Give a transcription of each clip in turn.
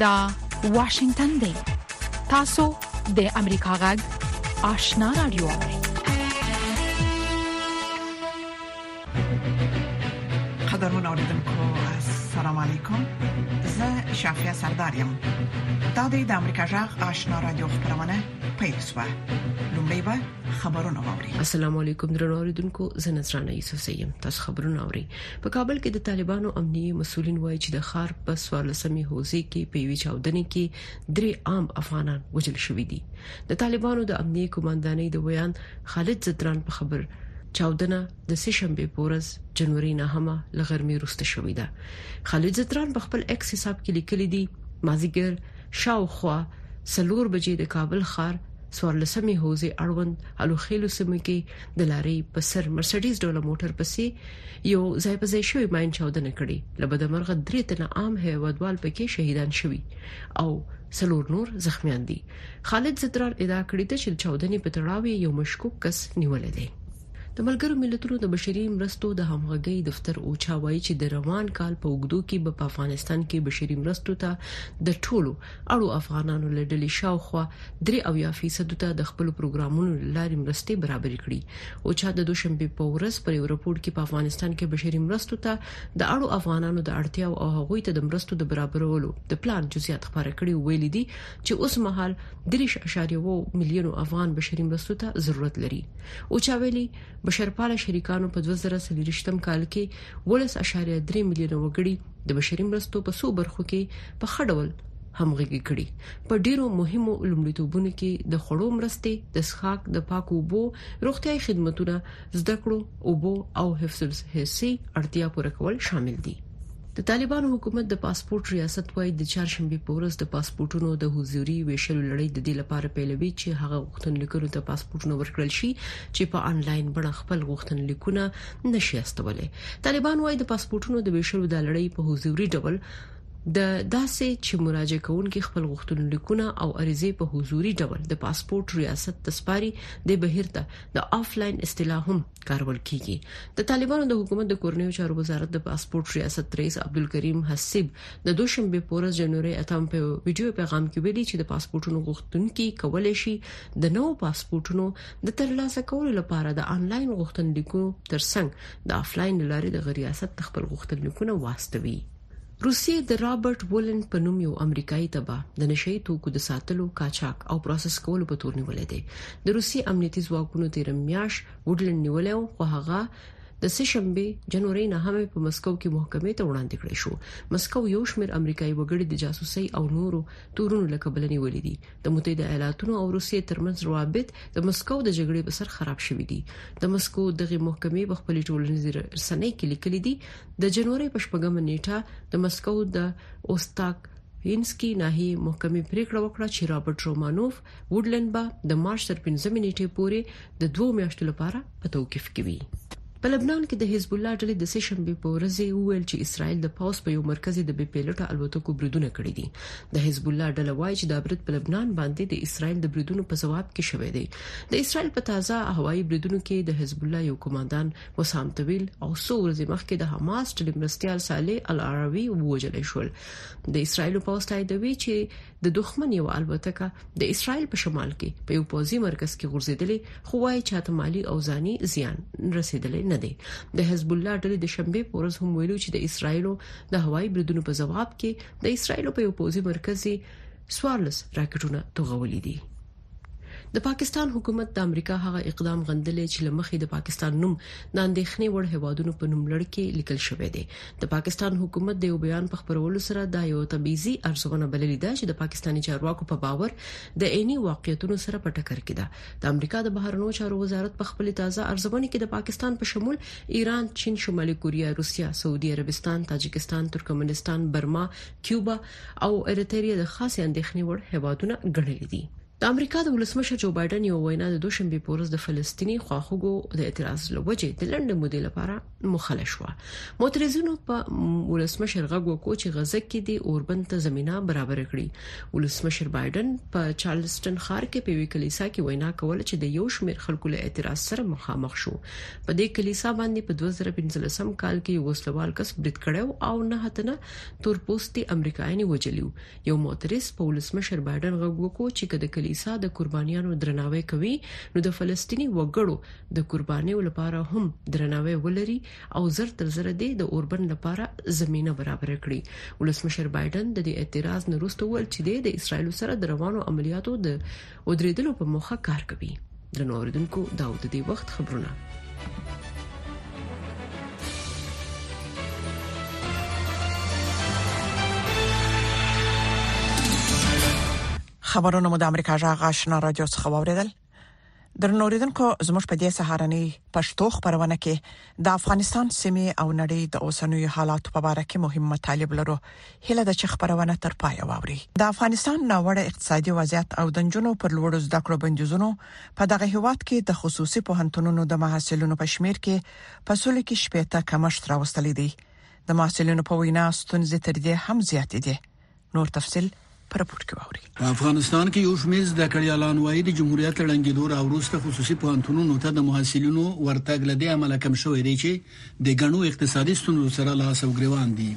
دا واشنگتن دی تاسو د امریکا غږ آشنا رادیو قدرمن اوریدونکو السلام علیکم زه شافیا سردار یم دا د امریکا غږ آشنا رادیو خبرونه پیل شوه لومړی خبرونه واوري السلام علیکم درنو اوریدونکو زه نذرانه یوسف سیم تاسو خبرونه اوري په کابل کې د طالبانو امنیي مسولین وایي چې د خار په سوالسمي حوزې کې په وی چاودنې کې درې عام افغانان وژل شوې دي د طالبانو د امنیي کمانډانۍ د ویان خالد زدران په خبر چاودنه د سه شنبه پورز جنوري نه همه لغرمي روسته شوې ده خالد زدران په خپل ایکس حساب کې لیکلي دي مازیګر شاوخوا څلور بجې د کابل ښار سوارلسمې حوزې اړوند الوخیلو سیمه کې د لارې په سر مرسډیز ډول موټر پسې یو ځای په ځای شوی ماین چاودنه کړې لبده مرغه درې تنه عام هیوادوال پکې شهیدان شوي او سلور نور زخمیان دي خالد زدران ادعا کړې ده چې چاودنې په تړاو یو مشکوک کس نیول دی د ملګرو ملتونو د بشري مرستو د همغږۍ دفتر اوچا وایي چې د روان کال په اوږدو کې به په افغانستان کې بشري مرستو ته د ټولو اړو افغانانو له ډلې شاوخوا 3.0% ته د خپل پروګرامونو لارې مرستې برابرې کړي او چا د دوشنبه په ورځ پر یو رپورت کې په افغانستان کې بشري مرستو ته د اړو افغانانو د اړتیا او هغوی ته د مرستو د برابرولو د پلان جزئیات خبره کړي ویل دي چې اوس مهال 3.2 میلیون افغان بشري مرستو ته ضرورت لري او چا ویلي بشرپاله شریکانو په 2023م کال کې 18.3 میلیون وګړي د بشري مرستو په څو برخو کې په خډول همغږي کړي په ډیرو مهمو لومړیتوبونو کې د خړو مرستې د ښاک د پاکو بو روغتياي خدماتونه زده کړو اوبو او حفظ الصحي اړتیا پوره کول شامل دي د طالبانو حکومت د پاسپورت ریاست وایي د چهارشنبه په ورځ د پاسپورتونو د حضوري ویشلو لړۍ د دې لپاره پیلوي چې هغه غوښتنلیکونو ته پاسپورتونه ورکړل شي چې په انلاین بڼه خپل غوښتنلیکونه نشي استولای طالبان وایي د پاسپورتونو د ویشلو د لړۍ په حضوري ډول د داسې چې مراجعه کوونکي خپل غوښتنلیکونه او عریضې په حضوري ډول د پاسپورت ریاست تسپاري د بهیر ته د آفلاین اصطلاح هم کارول کیږي د طالبانو د حکومت د کورنیو چارو وزارت د پاسپورت ریاست رئیس عبدالکریم حسیب د دوشنبه پورز جنوري اتم په ویډیو پیغام کې ویلي چې د پاسپورتونو غوښتونکي کولای شي د نوو پاسپورتونو د ترلاسه کولو لپاره د انلاین غوښتنلیکونو ترڅنګ د آفلاین لارې د ریاست خپل غوښتنلیکونه واستوي روسیې د رابرټ ولن په نوم یو امریکایي تباه د نشه یي توکو د ساتلو، قاچاق او پروسس کولو په تور نیولی دی. د روسیې امنیتي ځواکونو تېره میاشت وډلن نیولی و، خو هغه د سه شنبې، جنورۍ نهمه، په مسکو کې محکمې ته وړاندې کړای شو. مسکو یو شمېر امریکایي وګړي د جاسوسۍ او نورو تورونو له کبله نیولي دي. د متحده ایالاتونو او روسیې ترمنځ روابط د مسکو د جګړې په سر خراب شوي دي. د مسکو دغې محکمې په خپلې ټولنیزې رسنۍ کې لیکلي دي، د جنوري په شپږمه نیټه د مسکو د اوستاک وینسکی ناحیه محکمې پریکړه وکړه چې رابرټ رومانوف وډلند به د مارچ تر 15 نیټې پورې د دوه میاشتو لپاره په توقيف کې وي په لبنان کې د حزب الله ډلې د سه شنبه په ورځ ویل چې اسرائیل د پاوس په یو مرکز د بي پیلوټه الوتکو بریدونه کړی دي د حزب الله ډله وایي چې دا برید په لبنان باندې د اسرائیل د بریدونو په جواب کې شوې دي د اسرائیل په تازه هوایي بریدونو کې د حزب الله یو کمانډان وسام طویل او څو ورځې مخکې د حماس ټلی مرستيال صالح العراوي ووجل شول د اسرایل په واستای دوی چې د دښمن یو الوتکه د اسرایل په شمال کې په یو پوزي مرکز کې غورځېدلې خو وايي چې ته مالی او ځاني زیان رسیدلې نه دی د حزب الله ډلې د شنبه په ورځ هم ویلو چې د اسرایل د هوایي بریدونو په جواب کې د اسرایل په یو پوزي مرکز سوارلس راکټونه توغولې دي د پاکستان حکومت د امریکا هغه اقدام غندلې چې لمخې د پاکستان نوم د اندېښنې وړ هوادونو په نوم لړ کې لیکل شوې دي د پاکستان حکومت د یو بیان په خبرولو سره دا یو تبعیضي ارزونه بللې ده چې د پاکستاني چارواکو په باور د عیني واقعیتونو سره په ټکر کې ده د امریکا د بهرنیو چارو وزارت په خپل تازه ارزونه کې د پاکستان په شمول ایران چین شمالي کوریا روسیا سعودي عربستان تاجکستان ترکمنستان برما کیوبا او اریتریا د خاصې اندېښنې وړ هیوادونه ګڼلي دي د امریکا د ولسمشر جو بایډن یو وینا د دوشنبه په ورځ د فلسطیني خواخوږو د اعتراض لوجې د لنډ مودې لپاره مخاله شو معترضینو په ولسمشر غږ وکړ چې غزه کې د اوربند ته زمينه برابر کړي ولسمشر بایډن په چارلستن ښار کې په وی کلیسا کې وینا کوله چې د یو شمېر خلکو له اعتراض سره مخامخ شو په دې کلیسا باندې په 2015 کال کې وسلوال کس برید کړو او نه هتنه تور پوستي امریکایانو وجلیو یو معترض په ولسمشر بایډن غږ وکړو چې کله کلیسا د قربانیانو درناوی کوي نو د فلسطینی وګړو د قربانیو لپاره هم درناوی ولري او زر تر زر دې د اوربند لپاره زمينه برابر کړي ولسمشر بایډن د دې اعتراض نه وروسته ول چې د اسرایل سره د روانو عملیاتو د او درېدلو په موخه کار کوي درنو اوریدونکو دا د دې وخت خبرونه خبرونه مو د امریکا جغ آشنا رادیو څخه واوریدل درنوریدونکو زموږ په دې سهارنۍ پښتو خبرونه کې د افغانستان سیمې او نړۍ د اوسنوي حالاتو په اړه کې مهم مطالب لرو هله د چ خبرونه تر پای واوري د افغانستان ناوړه اقتصادي وضعیت او د جنونو پر لوړو زده کړو بندیزونو په دغه هیواد کې د خصوصي پوهنتونونو د محصلینو په شمیر کې په سلو کې شپېته کمښت راوستلې دي د محصلینو په وینا ستونزې تر دې هم زیاتې دي نور تفصيل په رپورت کې واوري په افغانستان کې یو شمېر زده کړیالان وایي د جمهوریت ړنګېدو راوروسته خصوصي پوهنتونونو ته د محصلینو ورتګ له دې امله کم شوی دی چې د ګڼو اقتصادي ستونزو سره لاس او ګریوان دي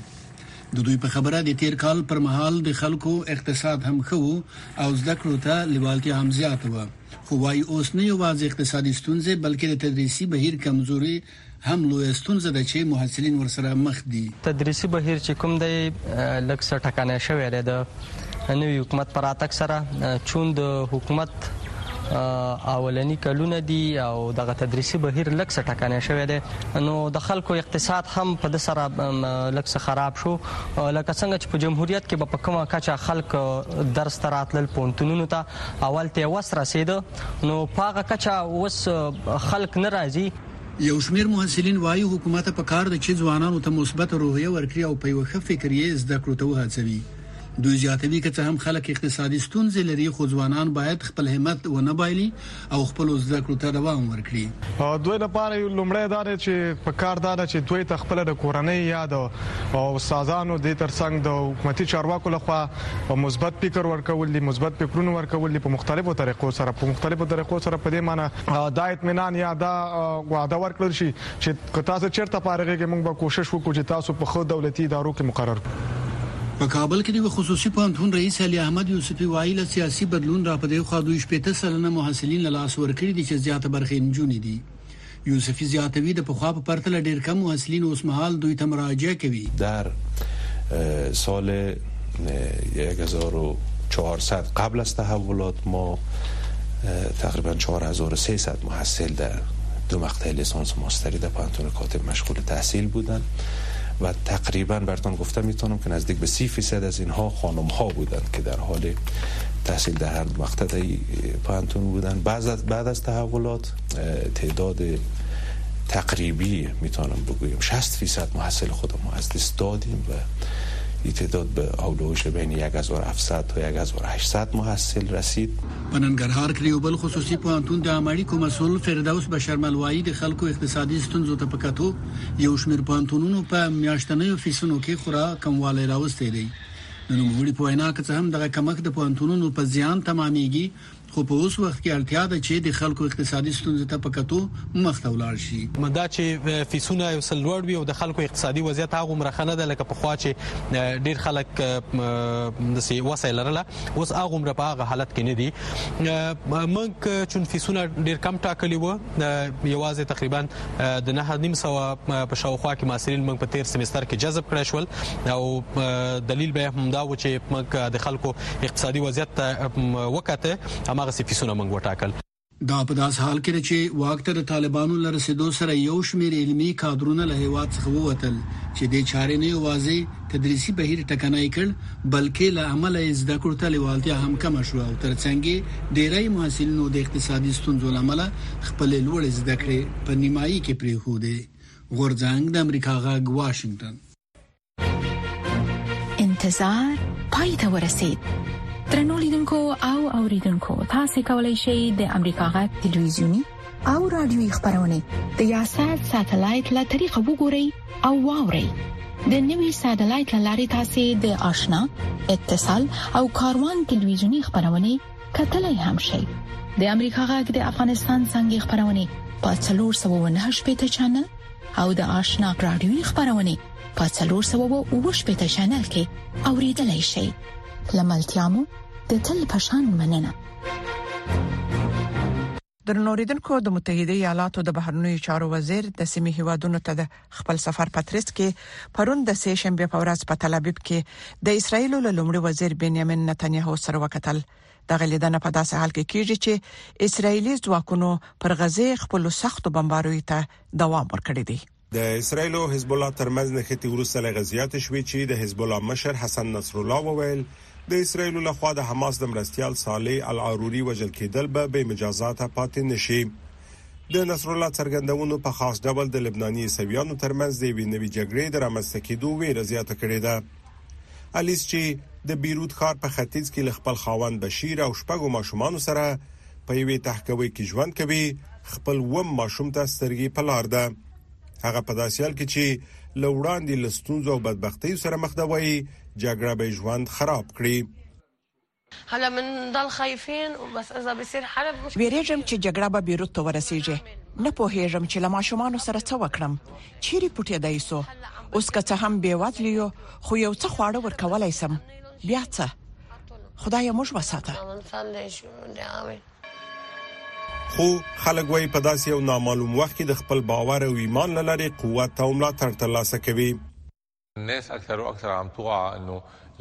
د دوی په خبره د تیر کال پر مهال د خلکو اقتصاد هم ښه وو او زده کړو ته لیوالتیا هم زیاته وه خو وايي اوس نه یوازې اقتصادي ستونزې بلکې د تدریسي بهیر کمزوري هم لویه ستونزه ده چې محصلین ورسره مخ دي. تدریسي بهیر چې کوم دی لږ څه ټکنی شوی دی د نوي حکومت په راتګ سره چون د حکومت اولني کلونه دي او دغه تدریسي بهیر لږ څه ټکنی شوی دی نو د خلکو اقتصاد هم په د سره لږ څه خراب شو لکه څنګه چې په جمهوریت کې به په کومه کچه خلک درس ته راتلل پونتونونو ته اول ته وس رسیده نو په هغه کچه اوس خلک نه راځي یو شمېر محصلین وايي، حکومت په کار ده چې ځوانانو ته مثبته روحیه ورکړي او په یوه ښه فکر یې زده کړو ته وهڅوي. دوی زیاتوي، که څه هم خلک اقتصادي ستونزې لري، خو ځوانان باید خپل همت ونه بایلي او خپلو زده کړو ته دوام ورکړي. د دوی لپاره لومړی دا دی چې په کار دا ده چې دوی ته خپله د کورنۍ یا د استادانو دې تر څنګ د حکومتي چارواکو له خوا مثبت فکر ورکول دي، مثبت فکرونه ورکول دي په مختلفو طریقو سره، په مختلفو طریقو سره په دې معنی، دا اطمینان یا دا وعده ورکړل شي چې که تاسو چیرته فارغ کې موږ به کوشش وکړو چې تاسو په خو دولتي ادارو کې مقرر کړو. په کابل کې د یوه خصوصي پوهنتون رئیس علي احمد یوسفي وايي، له سیاسي بدلون راپدېخوا دوی شپېته سلنه محصلین له لاسه ورکړي دي چې زیاته برخه یې نجونې دي. یوسفي زیاتوي، د پخوا په پرتله ډېر کم محصلین اوسمهال دوی ته مراجعه کوي. در سال 1400 قبل از تحولات ما تقریبا 4300 محصل در دو مقطع لیسانس ماستری در پانتون کاتب مشغول تحصیل بودند و تقریبا برتون گفته میتونم که نزدیک به سی فیصد از اینها خانم ها بودند که در حال تحصیل در هر پانتون بودن بعد از, بعد از تحولات تعداد تقریبی میتوانم بگویم 60 فیصد محصل خودم از دست دادیم و این تعداد به اولوش بین 1700 تا 1800 محصل رسید په ننګرهار کې یو بل خصوصي پوهنتون د عامړي کوم مسول فردوس بشرمل وایي د خلکو اقتصادي ستونزو ته پکاتو یو شمیر پوهنتونونو په میاشتنیو فیسونو کې خورا کموالی راوستي دی نو نوموړي په وینا کې هم دغه کمښت د پوهنتونونو په زیان تمامېږي خو په اوس وخت کې اړتیا ده چې د خلکو اقتصادي ستونزو ته په کتو مخته ولاړ شي. دا چې فیسونه یو څه لوړ وي او د خلکو اقتصادي وضعیت هغومره ښه نه دی لکه پخوا چې ډېر خلک داسې وسه یې لرله، اوس هغومره په هغه حالت کې نه دي. موږ چون فیسونه ډېر کم ټاکلي وو، یوازې تقریبا د نه نیم سو په شاوخوا کې ماسرین موږ په تیر سمستر کې جذب کړی شول او دلیل به هم دا و چې موږ د خلکو اقتصادي وضعیت ته وکته هغه سفیسونه موږ وټاکل دا په داس حال کې چې واک ته د طالبانو لرسیدو سره یو شمیر علمي کادرونه له هیواد څخه ووتل چې د چارې نه یوازې تدریسي بهیر ټکنی کړ، بلکې له امله یې زده کړو ته لېوالتیا هم کمه شوه او تر څنګ یې ډېری محصلینو د اقتصادي ستونزو له امله خپلې لوړې زده کړې په نیمايي کې پرېښودې. غورځنګ، د امریکا غږ، واشنګټن. انتظار پای ته ورسید. درنو لیدونکو او اوریدونکو تاسو کولی شئ د امریکا غږ تلویزیونی او رادیویی خبرونه د یاسات ساتلایت له طریقه وګورئ او واوري د نوي سټلایټ لارې تاسو د آشنا اتصال او کاروان ټلویزیونی خبرونه کتلای هم شئ د امریکا غږ د افغانستان څنګه خبرونه په 398 چینل او د آشنا رادیوي خبرونه په 398 چینل کې اوریدلای شئ لملتيامو د تل پشان مننه درنوریدونکو د متحده ایالاتو د بهرنیو چارو وزیر د سیمې هیوادونو ته د خپل سفر په ترڅ کې پرون د سه شنبه په ورځ په تل ابیب کې د اسرایل له لومړي وزیر بنیامین نتانیاهو سره وکتل دغه لیدنه په داسې حال کې کیږي چې اسرایلی ځواکونو پر غزه خپل سخت بمباروي ته دوام ورکړی دی د اسراییل او حزب الله ترمنځ نښتې وروسته له هغه زیاتې شوې چې د حزب الله مشر حسن نصرالله وویل، د اسراییل له خوا د حماس د مرستیال صالح العروري وژل کېدل به بې مجازاته پاتې نه شي. د نصرالله څرګندونو په خاص ډول د لبناني عیسویانو ترمنځ د یوې نوې جګړې د رامنځته کېدو وېره زیاته کړې ده. الیس چې د بیروت ښار په ختیځ کې له خپل خاوند بشیر او شپږو ماشومانو سره په یوې تهکوي کې ژوند کوي خپل وم ماشوم ته سترګې په لار ده هغه په داسې حال کې چې له وړاندې له ستونزو او بدبختیو سره مخ ده وایي جګړه به ژوند خراب کړي هلا من دا الخايفين وبس اذا بيصير حرب مش وېرېږم چې جګړه به بېروت ته ورسېږي، نه پوهېږم چې له ماشومانو سره څه وکړم، چېرې پټېدای شو، اوس که څه هم بې وزلي یو، خو یو څه خواړه ورکولای شم، بیا څه؟ خدایه موږ وساته. خو خلک وايي په داسې یو نامعلوم وخت کې د خپل باور او ایمان لارې قوت او ملاتړ ترلاسه کوي.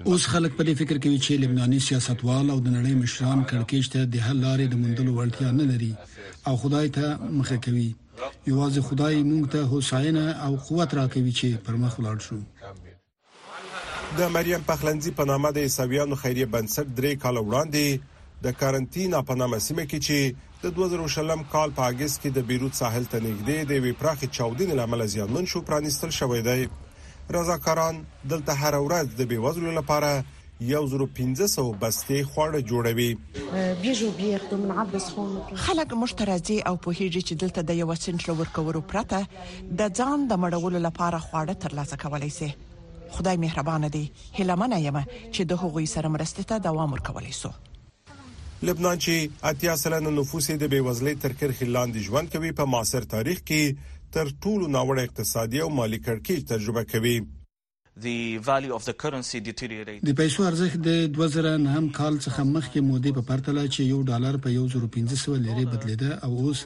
اوس خلک په دې فکر کوي چې لبناني سیاستوال او د نړۍ مشران کړکېچ ته د حل لارې د موندلو وړتیا نه لري او خدای ته مخه کوي. یوازې خدای موږ ته هوساینه او قوت راکوي چې پر مخ ولاړ شو. د مریم پخلنځي په نامه د عیسویانو خیریه بنسټ درې کاله وړاندې د کارنتینا په نامه سیمه کې چې د دوه زره او شلم کال په اګست کې د بیروت ساحل ته نږدې د یوې پراخې چاودنې له امله زیانمن شو، پرانیستل شوی دی. رضاکاران دلته هره ورځ د بېوزلو لپاره یو زر او پنځه سوه بستې خواړه جوړوي. خلک موږ ته راځي او پوهېږي چې دلته د یوه سنټ له ورکولو پرته د ځان د مړولو لپاره خواړه ترلاسه کولای شي. خدای مهربان دی، هیله منه یم چې د هغوی سره مرستې ته دوام ورکړل شي. لبنان چې اتیا سلنه نفوس یې د بېوزلۍ تر کرښې لاندې ژوند کوي، په معاصر تاریخ کې تر ټولو ناوړه اقتصادي او مالي کړکېچ تجربه کوي. د پیسو ارزښت د دوه زره نهم کال څخه مخکې مودې په پرتله چې یو ډالر په یو زرو پنځه سوه لیرې بدلېده او اوس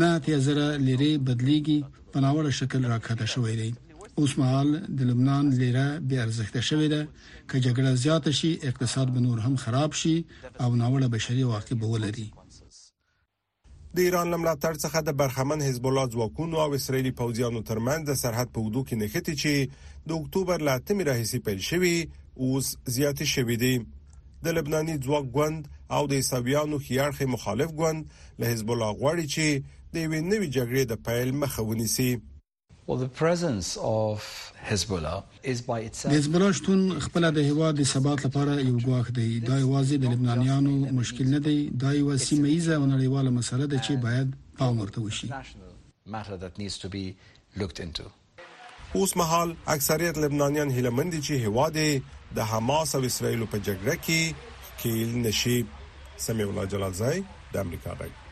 نه اتیا زره لیرې بدلېږي، په ناوړه شکل راکښته شوی دی. اوس مهال د لبنان لیره بې ارزښته شوې ده، که جګړه زیاته شي، اقتصاد به نور هم خراب شي او ناوړه بشري عواقب به ولري. د ایران له ملاتړ څخه د برخمن حزب الله ځواکونو او اسرایلي پوځیانو ترمنځ د سرحد په اوږدو کې نښتې چې د اکتوبر له اتمې راهیسې پیل شوې اوس زیاتې شوې دي د لبناني ځواک ګوند او د عیسویانو خیارخې مخالف ګوند له حزب الله غواړي چې د یوې نوې جګړې د پیل مخه ونیسي د حزب الله شتون خپله د هیواد د ثبات لپاره یو ګواښ دی، دا یوازې د لبنانیانو مشکل نه دی، دا یوه سیمه ییزه او نړیواله مسئله ده چې باید پام ورته وشي. اوس مهال اکثریت لبنانیان هیله من دي چې هیواد یې د حماس او اسراییلو په جګړه کې ښکیل نه شي. سمیع الله جلالزی د امریکا غږ.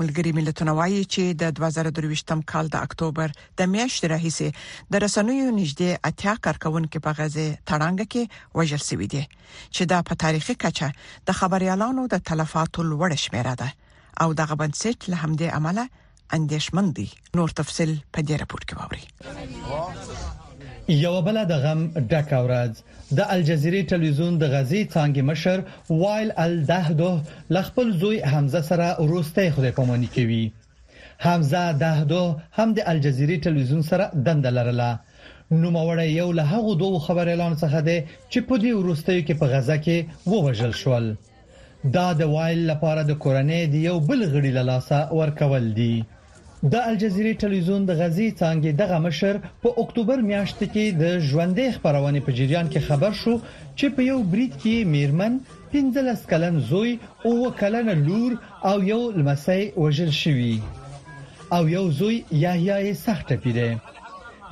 ملګری ملتونه وایي چې د 2023م کال د اکتوبر د میاشتې راهیسې د رسنیو نږدې اتیا کارکونکو په غزه تړانګه کې وژل شوې دي چې دا په تاریخي کچه د خبريالانو د تلفاتو لوړ شمیره ده او دغه بنسټ له همدې عمله اندیشمن دی نور تفصيل په دې راپور کې واوري یو بل د غم ډک اورز د الجزیره ټلویزیون د غزي څنګه مشر وایل الدهدو لخپل زوی حمزه سره وروسته خدای پمنی کوي حمزه دهدو هم د الجزیره ټلویزیون سره دند لرله نو مړی یو له هغه دوه خبريالانو څخه دی چې په دې وروستیو کې په غزا کې ووجل شول دا د وایل لپاره د کورنۍ د یو بل غړي له لاسه ورکول دي. د الجزیرې ټلویزیون د غزې څانګې دغه مشر په اکتوبر میاشت کې د ژوندۍ خپرونې په جریان کې خبر شو چې په یو برید کې یې میرمن، پنځلس کلن زوی، اووه کلنه لور او یو لمسی وژل شوي او یو زوی یحیی یې سخت ټپي دی.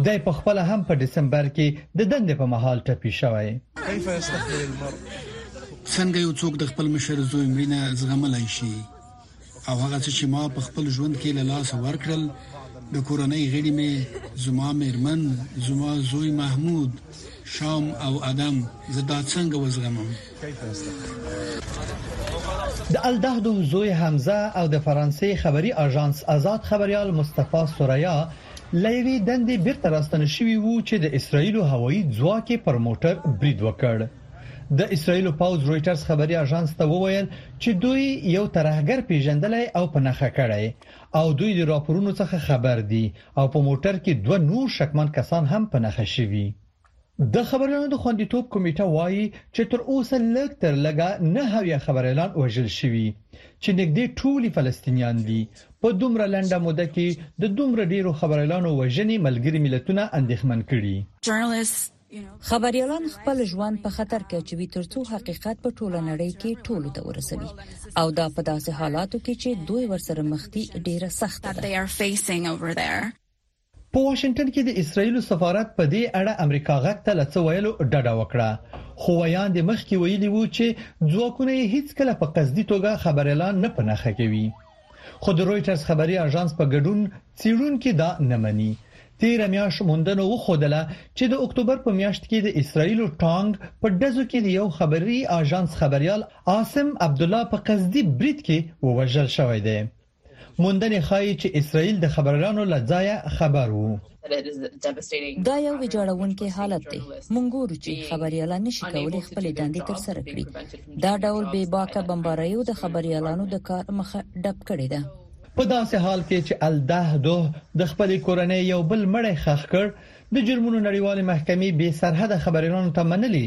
دی په خپله هم په ډسمبر کې د دندې په مهال ټپي شوی. څنګه یو څوک د خپل مشر زوی مړینه زغملای شي او هغه څه چې ما په خپل ژوند کې له لاسه ورکړل د کورنۍ غړي مې زما مېرمن زما زوی محمود شام او ادم زه دا څنګه وزغمم د الدهدو زوی حمزه او د فرانسې خبري اژانس آزاد خبريال مصطفی سوریا له یوې دندې بیرته راستانه شوي وو چې د اسراییلو هوایي ځواک یې پر موټر برید وکړ. د اسراییلو پوځ رویټرز خبري اژانس ته وویل چې دوی یو ترهګر پیژندلی او په نښه کړی او دوی د راپورونو څخه خبر دي او په موټر کې دوه نور شکمن کسان هم په نښه شوي. د خبریالانو د خوندیتوب کمیټه وایي چې تر اوسه لږ تر لږه نه اویا خبریالان وژل شوي چې نږدې ټولي فلسطینیان دي په دومره لنډه موده کې د دومره ډیرو خبریالانو وژنې ملګري ملتونه اندېښمن کړي خبريالان خپل ژوند په خطر کې اچوي ترڅو حقیقت په ټوله نړۍ کې ټولو ته ورسوي او دا په داسې حالاتو کې چې دوی ورسره مخ دي ډیره سخته ده په واشنګټن کې د اسراییل سفارت په دې اړه امریکا غږ ته له څه ویلو ډډه وکړه، خو ویاند یې مخکې ویلي وو چې ځواکونه یې هیڅکله په قصدي توګه خبریالان نه په نښه کوي. خو د رویټرز خبري اژانس په ګډون څېړونکي دا نه مني. تیره میاشت موندنو وښودله چې د اکتوبر په میاشت کې د اسراییل ټانګ په ډزو کې د یو خبري اژانس خبریال عاصم عبدالله په قصدي برید کې ووژل شوی دی. موندنې ښايي چې اسراییل د خبررانو له ځایه خبر وو. دا یو ویجاړونکی حالت دی. موږ ګورو چې خبریالان نه شي کولی خپلې دندې ترسره کړي. دا ډول بې باکه بمباریو د خبریالانو د کار مخه ډب کړې ده. په داسې حال کې چې الده دوه د خپلې کورنۍ یو بل مړی ښخ کړ، د جرمونو نړیوالې محکمې بې سرحده خبریالانو ته منلي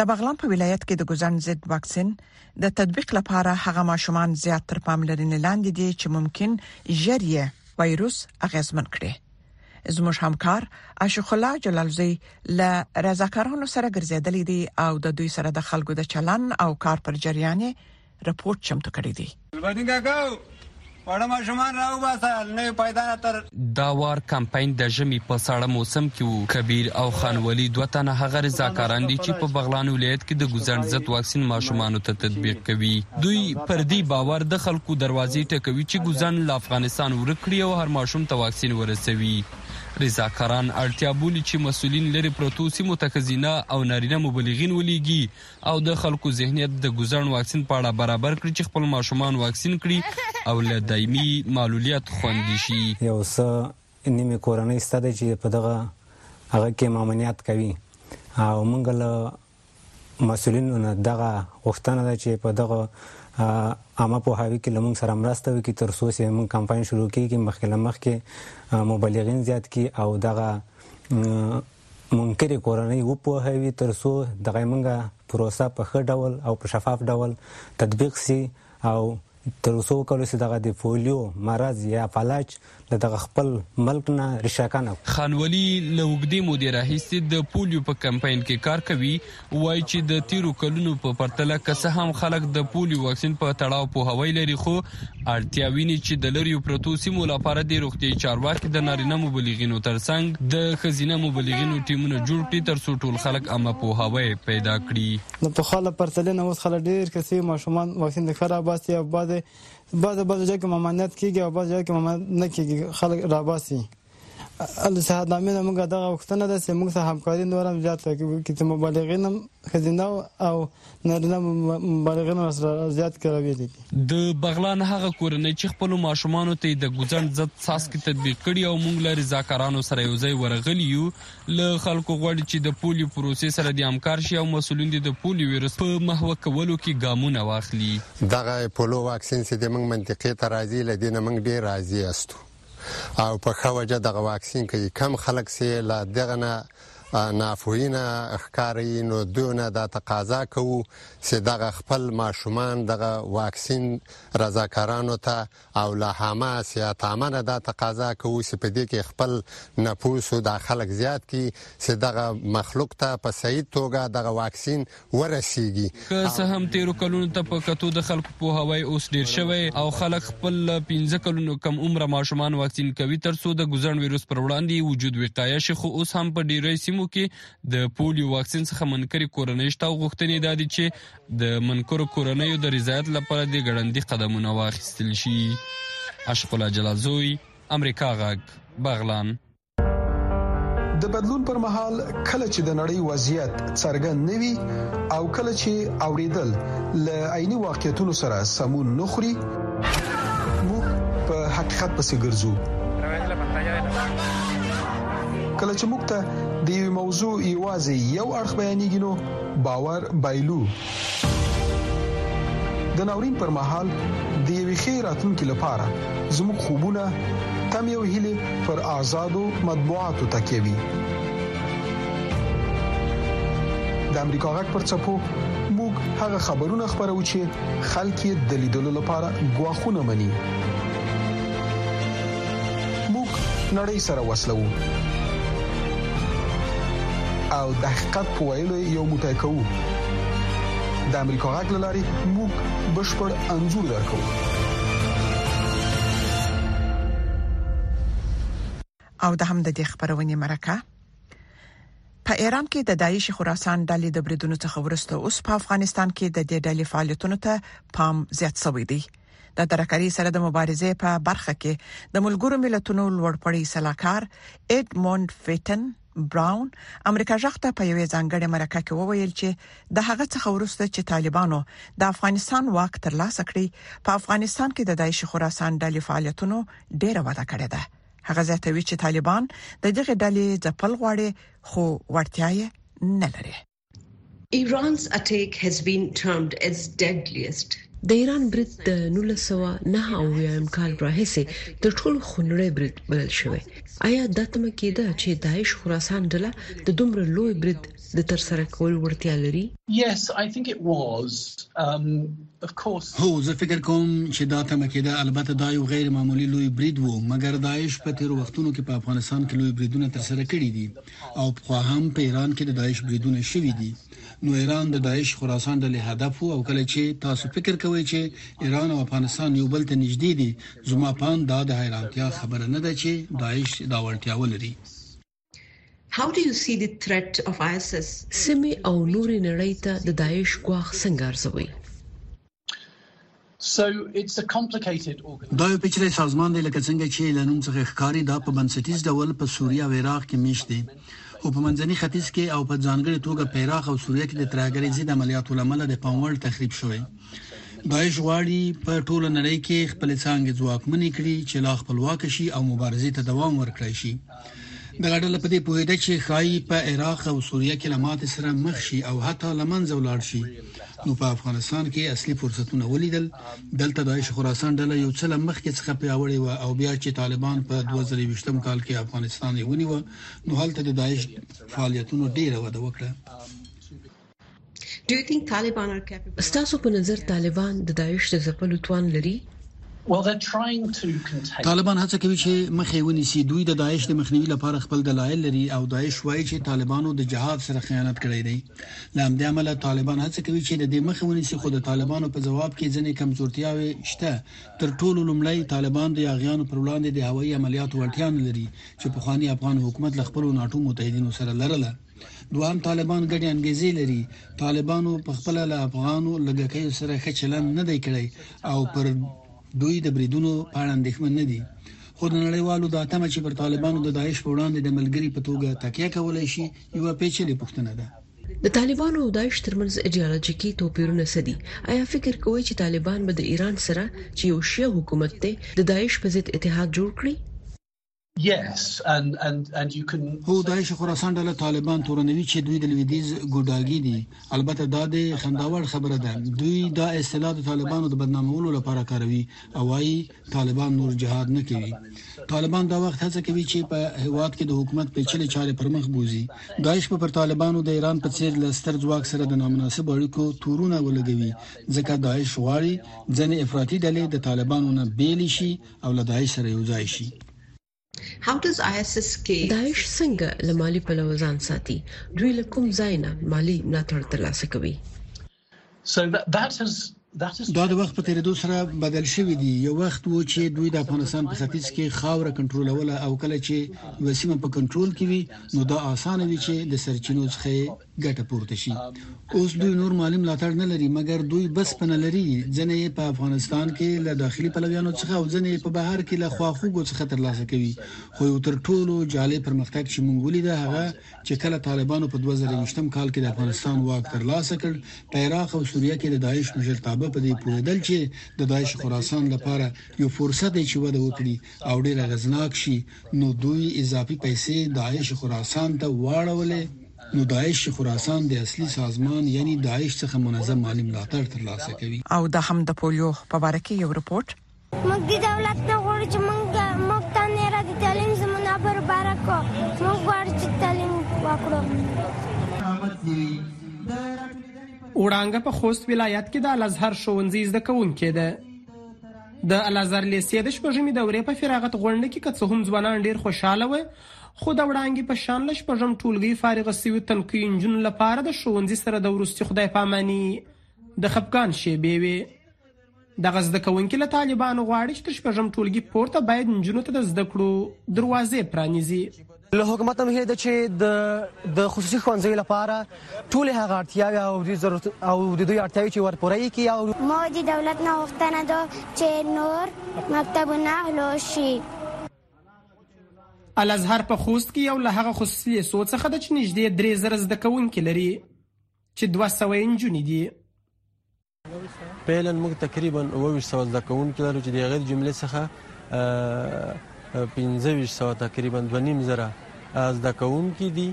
د بغلان په ولایت کې د ګزن ضد واکسین د تطبیق لپاره هغه ماشومان زیات تر پاملرنې لاندې دي چې ممکن ژر یې وایروس اغیزمن کړي زموږ همکار عاشق الله جلالزی ل رضاکارانو سره ګرځیدلې دي او د دوی سره د خلکو د چلن او کار پر جریان رپورت چمتو کړی دی البدین کاکاو وړه ماشومان راوباسه نوې پیدا تر دا وار کمپاین د ژمي په ساړه موسم کې وو کبیر او خان ولی دوه تنه هغه رضاکاران دي چې په بغلان ولایت کې د ګوزڼ ضد واکسین ماشومانو ته تطبیق کوي دوی پر دې باور د خلکو دروازې ټکوي چې ګوزڼ له افغانستان ورک کړي او هر ماشوم ته واکسین ورسوي رضاکاران اړتیا بولي چې مسولین لري پروتو سیمو ته ښځینه او نارینه مبلغین ولیږي او د خلکو ذهنیت د ګوزڼ واکسین په اړه برابر کړي چې خپل ماشومان واکسین کړي او له دایمي معلولیت خوندي شي. یو څه نیمې کورنۍ شته دی چې په دغه هغه کې مامنیت کوي او موږ له مسؤلینو نه دغه غوښتنه ده چې په دغه عامه پوهاوي کې له موږ سره مرسته وکړي تر څو چې موږ کمپاین شروع کیږي مخکې له مخکې مبلغین زیات کړي او دغه منکرې کورنۍ وپوهوي تر څو دغه مونږ پروسه په ښه ډول او په شفاف ډول تطبیق شي او تر اوسه وکولو شي دغه د فولیو مرض یا فلج له دغه خپل ملک نه ریشه کنه کړو. خان ولي له اوږدې مودې راهیسې د پولیو په کمپاین کې کار کوي وايي چې د تېرو کلونو په پرتله که څه هم خلک د پولیو واکسین په تړاو پوهاوی لري، خو اړتیا ویني چې د لریو پرتو سیمو لپاره دې روغتیايي چارواکي د نارینه مبلغینو ترڅنګ د ښځینه مبلغینو ټیمونه جوړ کړي ترڅو ټول خلک عامه پوهاوی پیدا کړي. د پخوا له پرتلې نه اوس خلک ډېر ښه سوي، ماشومان واکسین ته ښه راباسي او بعضې بعضې بعضې ځایو کې ممانعت کېږي او بعضې ځایو کې ممانعت نه کېږي، خلک راباسي. الله سهاد امین موږ دغه وختونه ده چې موږ سره همکاري نور هم زیات کې چې مبالغین هم خزینه او نارینه مبالغین سره زیات کړوي دي د بغلان هغه کورنۍ چې خپل ماشومان ته د ګزند ضد ساسکی تطبیق کړي او موږ لري ځاکارانو سره یو ځای ورغلی یو له خلکو غوړي چې د پولیو پروسې سره د همکار شي او مسولین د پولیو ویروس په محو کولو کې ګامونه واخلي دغه پولو واکسین چې د موږ منطقې ته راځي لدینه موږ ډیر راضي استو او په ښه وجه دغه واکسین کوي کم خلک سي لا دغه نه نافوینه ښکاري نو دونه دا تقاضا کوو چې دغه خپل ماشومان دغه واکسین رضاکارانو ته او له هما سیاتامنه دا تقاضا کوو چې په دې کې خپل نفوس او د خلک زیات کی چې دغه مخلوق ته په صحیح توګه دغه واکسین ورسیږي. که څه هم تیرو کلونو ته په کتو د خلکو پوهاوی اوس ډیر شوی او خلک خپل له پنځه کلونو کم عمره ماشومان واکسین کوي تر څو د ګوزڼ ویروس پر وړاندې یې وجود وقایه شي خو اوس هم په ډیری سیمو کې د پولیو واکسین څخه منکرې کورنۍ شته او غوښتنې یې دا دي چې د منکرو کورنیو د رضایت لپاره دې ګړندي قدمونه واخیستل شي. اشق الله جلالزوی، امریکا غږ، بغلان. د بدلون پر مهال کله چې د نړۍ وضعیت څرګند نه وي او کله چې اوریدل ل عیني واقعیتونو سره سمون نه خوري موږ په حقیقت پسې ګرځو کله چې موږ ته د یو موضوع یوازې یو اړخ بیانېږي نو باور بایلو د ناورین پر مهال د یوې ښې راتلونکې لپاره زموږ خوبونه تم یو هلي پر آزادو مطبوعاتو تکیه وي د امریکا غږ پر چپو موږ هغه خبرونه خبرو چې خلک یې د لیدلو لپاره غواخونه مني موږ نړۍ سره وسلو او د حقیقت په ویلو یو موټی کوو د امریکا غږ لاري موږ بشپړ انزور درکو او د هم د دې خبرونې مرکه په ایران کې د داعش خراسان ډلې د بریدونو څخه ورسته اوس په افغانستان کې د دې ډلې فعالیتونو ته پام زیات شوی دی د ترهګرۍ سره د مبارزې په برخه کې د ملګرو ملتونو لوړپړی سلاکار اډموند فیټن براون امریکا ژغته په یوې ځانګړې مرکه کې وویل چې د هغه څخه ورسته چې طالبانو د افغانستان واک ترلاسه کړی په افغانستان کې د دایښ خراسان ډلې فعالیتونو ډیره وده کړې ده هغه زیاتوي چې طالبان د دغه ډلې ځپل غواړي خو ورتیا یې نه لري Iran's attack has been termed as deadliest د ایران برید د 1999 کال راهیسې تر ټولو خونړی برید بلل شوی آیا دا تمه کېده چې داعش خراسان ډله د دومره لوی برید د تر سره کولو وړتیا لري Yes I think it was um of course هو زه فکر کوم چې دا تمه کېده البته دا یو غیر معمولی لوی برید وو مګر داعش په تیر وختونو کې په افغانستان کې لوی بریدونه تر سره کړی دي او پخوا هم په ایران کې د داعش بریدونه شوي دي نو ایران د داعش خراسان ډلې هدف وو او کله چې تاسو فکر کوئ چې ایران او افغانستان یو بل ته نږدې دي زما په اند دا د حیرانتیا خبره نه ده چې داعش دا وړتیا ولري How do you see the threat of ISIS? سیمه او نورې نړۍ ته د داعش ګواښ څنګه ارزوي؟ دا یو پیچلی سازمان دی لکه څنګه چې له نوم څخه ښکاري دا په بنسټیز ډول په سوریه او عراق کې میشت دی خو په منځني ختیځ کې او په ځانګړي توګه په عراق او سوریه کې د ترهګرۍ ضد عملیاتو لامل د پاموړ تخریب شوی داعش غواړي په ټوله نړۍ کې خپل څنګه ځواکمنې کړي چې لا خپلواک شي او مبارزې ته دوام ورکړي شي دغه ډله په دې پوهیده چې ښایي په عراق او سوریه کې له ماتې سره مخ شي او حتی لمنځه ولاړ شي نو په افغانستان کې اصلي فرصتونه ولیدل دلته داعش خراسان ډله یو څه لمخ کې څخه پیاوړې و او بیا چې طالبان په 2020 کال کې افغانستان یې ونیو نو هلته د داعش فعالیتونو ډیره وده وکړه ستاسو په نظر طالبان د داعش د ځپلو توان لري؟ طالبان هڅه کوي چې مخه ونیسي دوی د داعش د مخنیوي لپاره خپل دلایل لري او داعش وایي چې طالبانو د جهاد سره خیانت کړی دی لامل دی عمل طالبان هڅه کوي چې د دې مخه ونیسي خو د طالبانو په جواب کې ځنې کمزورتیاوي شته تر ټولو لومړی طالبان د یاغیانو پر وړاندې د هوایي عملیاتو وړتیا نه لري چې په خواني افغان حکومت له خپل ناتو متحدینو سره لرله دوهم طالبان ګډې انګېزې لري، طالبانو په خپله له افغانو لږکیو سره ښه چلند نه دی کړی او پر دوی د بریدونو په اړه اندېښمن نه دي، خو د نړیوالو دا تمه چې پر طالبانو د داعش په وړاندې د ملګري په توګه تکیه کولای شي، یوه پېچلې پوښتنه ده. د طالبانو او داعش ترمنځ ایډیالوژیکي توپیرونه څه دي؟ ایا فکر کوئ چې طالبان به د ایران سره، چې یو شیعه حکومت دی، د داعش په ضد اتحاد جوړ کړي؟ هو داعش خراسان ډله طالبان تورنوي چې دوی د لویدیز ګډاګي دي البته دا د خنداوړ خبره ده دوی دا اصطلاح د طالبانو د بدنامولو لپاره کاروي او وايي طالبان نور جهاد نه کوي طالبان دا وخت هڅه کوي چې په هواد کې د حکومت پیچلې چارې پر مخ بوزي داعش په پر طالبانو د ایران په څیر لستر ځواک سره د نامناسب اړیکو تورونه ولګوي ځکه داعش غواړي ځنې افراطي ډلې د طالبانو نه بیل شي او له داعش سره یو ځای شي. داعش څنګه له مالي پلوه ځان ساتي؟ دوی له کوم ځای نه مالي ملاتړ ترلاسه کوي؟ دا د وخت په تېرېدو سره بدل شوي دي. یو وخت و چې دوی د افغانستان په ختیځ کې خاوره کنټرولوله او کله چې یوه سیمه په کنټرول کې وي، نو دا اسانه وي چې د سرچینو څخه یې ګټه پورته شي اوس دوی نور مالي ملاتړ نه لري مګر دوی بس پنه لري ځنه یې په افغانستان کې له داخلي پلویانو څخه او ځنه یې په بهر کې له خواخوږو څخه ترلاسه کوي خو یو تر ټولو جالب پرمختګ چې مونږ ولیده هغه چې کله طالبانو په 2020 کال کې د افغانستان واک ترلاسه کړ په عراق او سوریه کې د داعش مشرتابه په دې پوهیدل چې د داعش خراسان لپاره یو فرصت دی چې وده وکړي او ډیر غزناک شي نو دوی اضافي پیسې داعش خراسان ته واړولې نو داعش خراسان د اصلي سازمان یعنی داعش څخه منظم مالي ملاتړ تر لاسه کوي. او دا هم د پولیو په باره کې یو رپورټ. موږ د دولت نه غواړو چې موږ موږ ته نه را د تعلیم زمونه برابر کو موږ غواړو چې تعلیم وکړو احمد زیری وړانګه په خوست ولایت کې د الازهر ښوونځي زده کوونکې ده د الازهر لیسې د شپږمې دورې په فراغت غونډه کې که څه هم ځوانان ډیر خوشاله و خو د وړانګې په شان له شپږم ټولګۍ فارغه شویو تنکیو نجونو لپاره د ښوونځي سره د وروستي خدای پاماني د خپګان شېبې وې دغه زده کوونکي له طالبانو غواړي چې تر شپږم ټولګي پورته باید نجونو ته د زده کړو دروازې پرانیزي له حکومت هم هیله ده چې د د خصوصي ښوونځیو لپاره ټول هغه اړتیاوې او د ضرورت او د دوی اړتیاوې چې ورپوره یې کی او مو د دولت نه وختنه ده چې نور مکتبونه لوشي الازهر په خوست کې یو له هغه خصوصي لیسو څخه ده چې نږدې درې زره زده کوونکي لري چې دوه سوه یې نجونې دي. فعلا موږ تقریبا اووه ویشت سوه زده کوونکي لرو چې د هغې جملې څخه پنځه ویشت سوه تقریبا دوه نیم زره زده کوونکي دي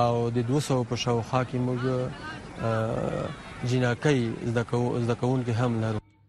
او د دوه سوه په شاوخوا کې موږ جیناکۍ زده کوونکي هم لرو.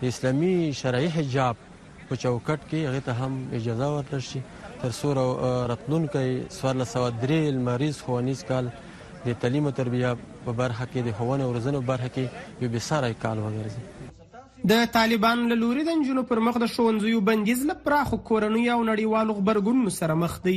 د اسلامي شرعي حجاب په چوکټ کې هغه ته هم اجازه ورکړل شي تر څو راتلونکي 1403 لمریز ښوونیز کال د تعلیم او تربیه په برخه کې د ښوونې او روزنې برخه کې یو بساره کال وګرځي د طالبانو له لوري د نجونو پر مخ د ښوونځیو بندیز له پراخو کورنیو او نړیوالو غبرګونونو سره مخ دی.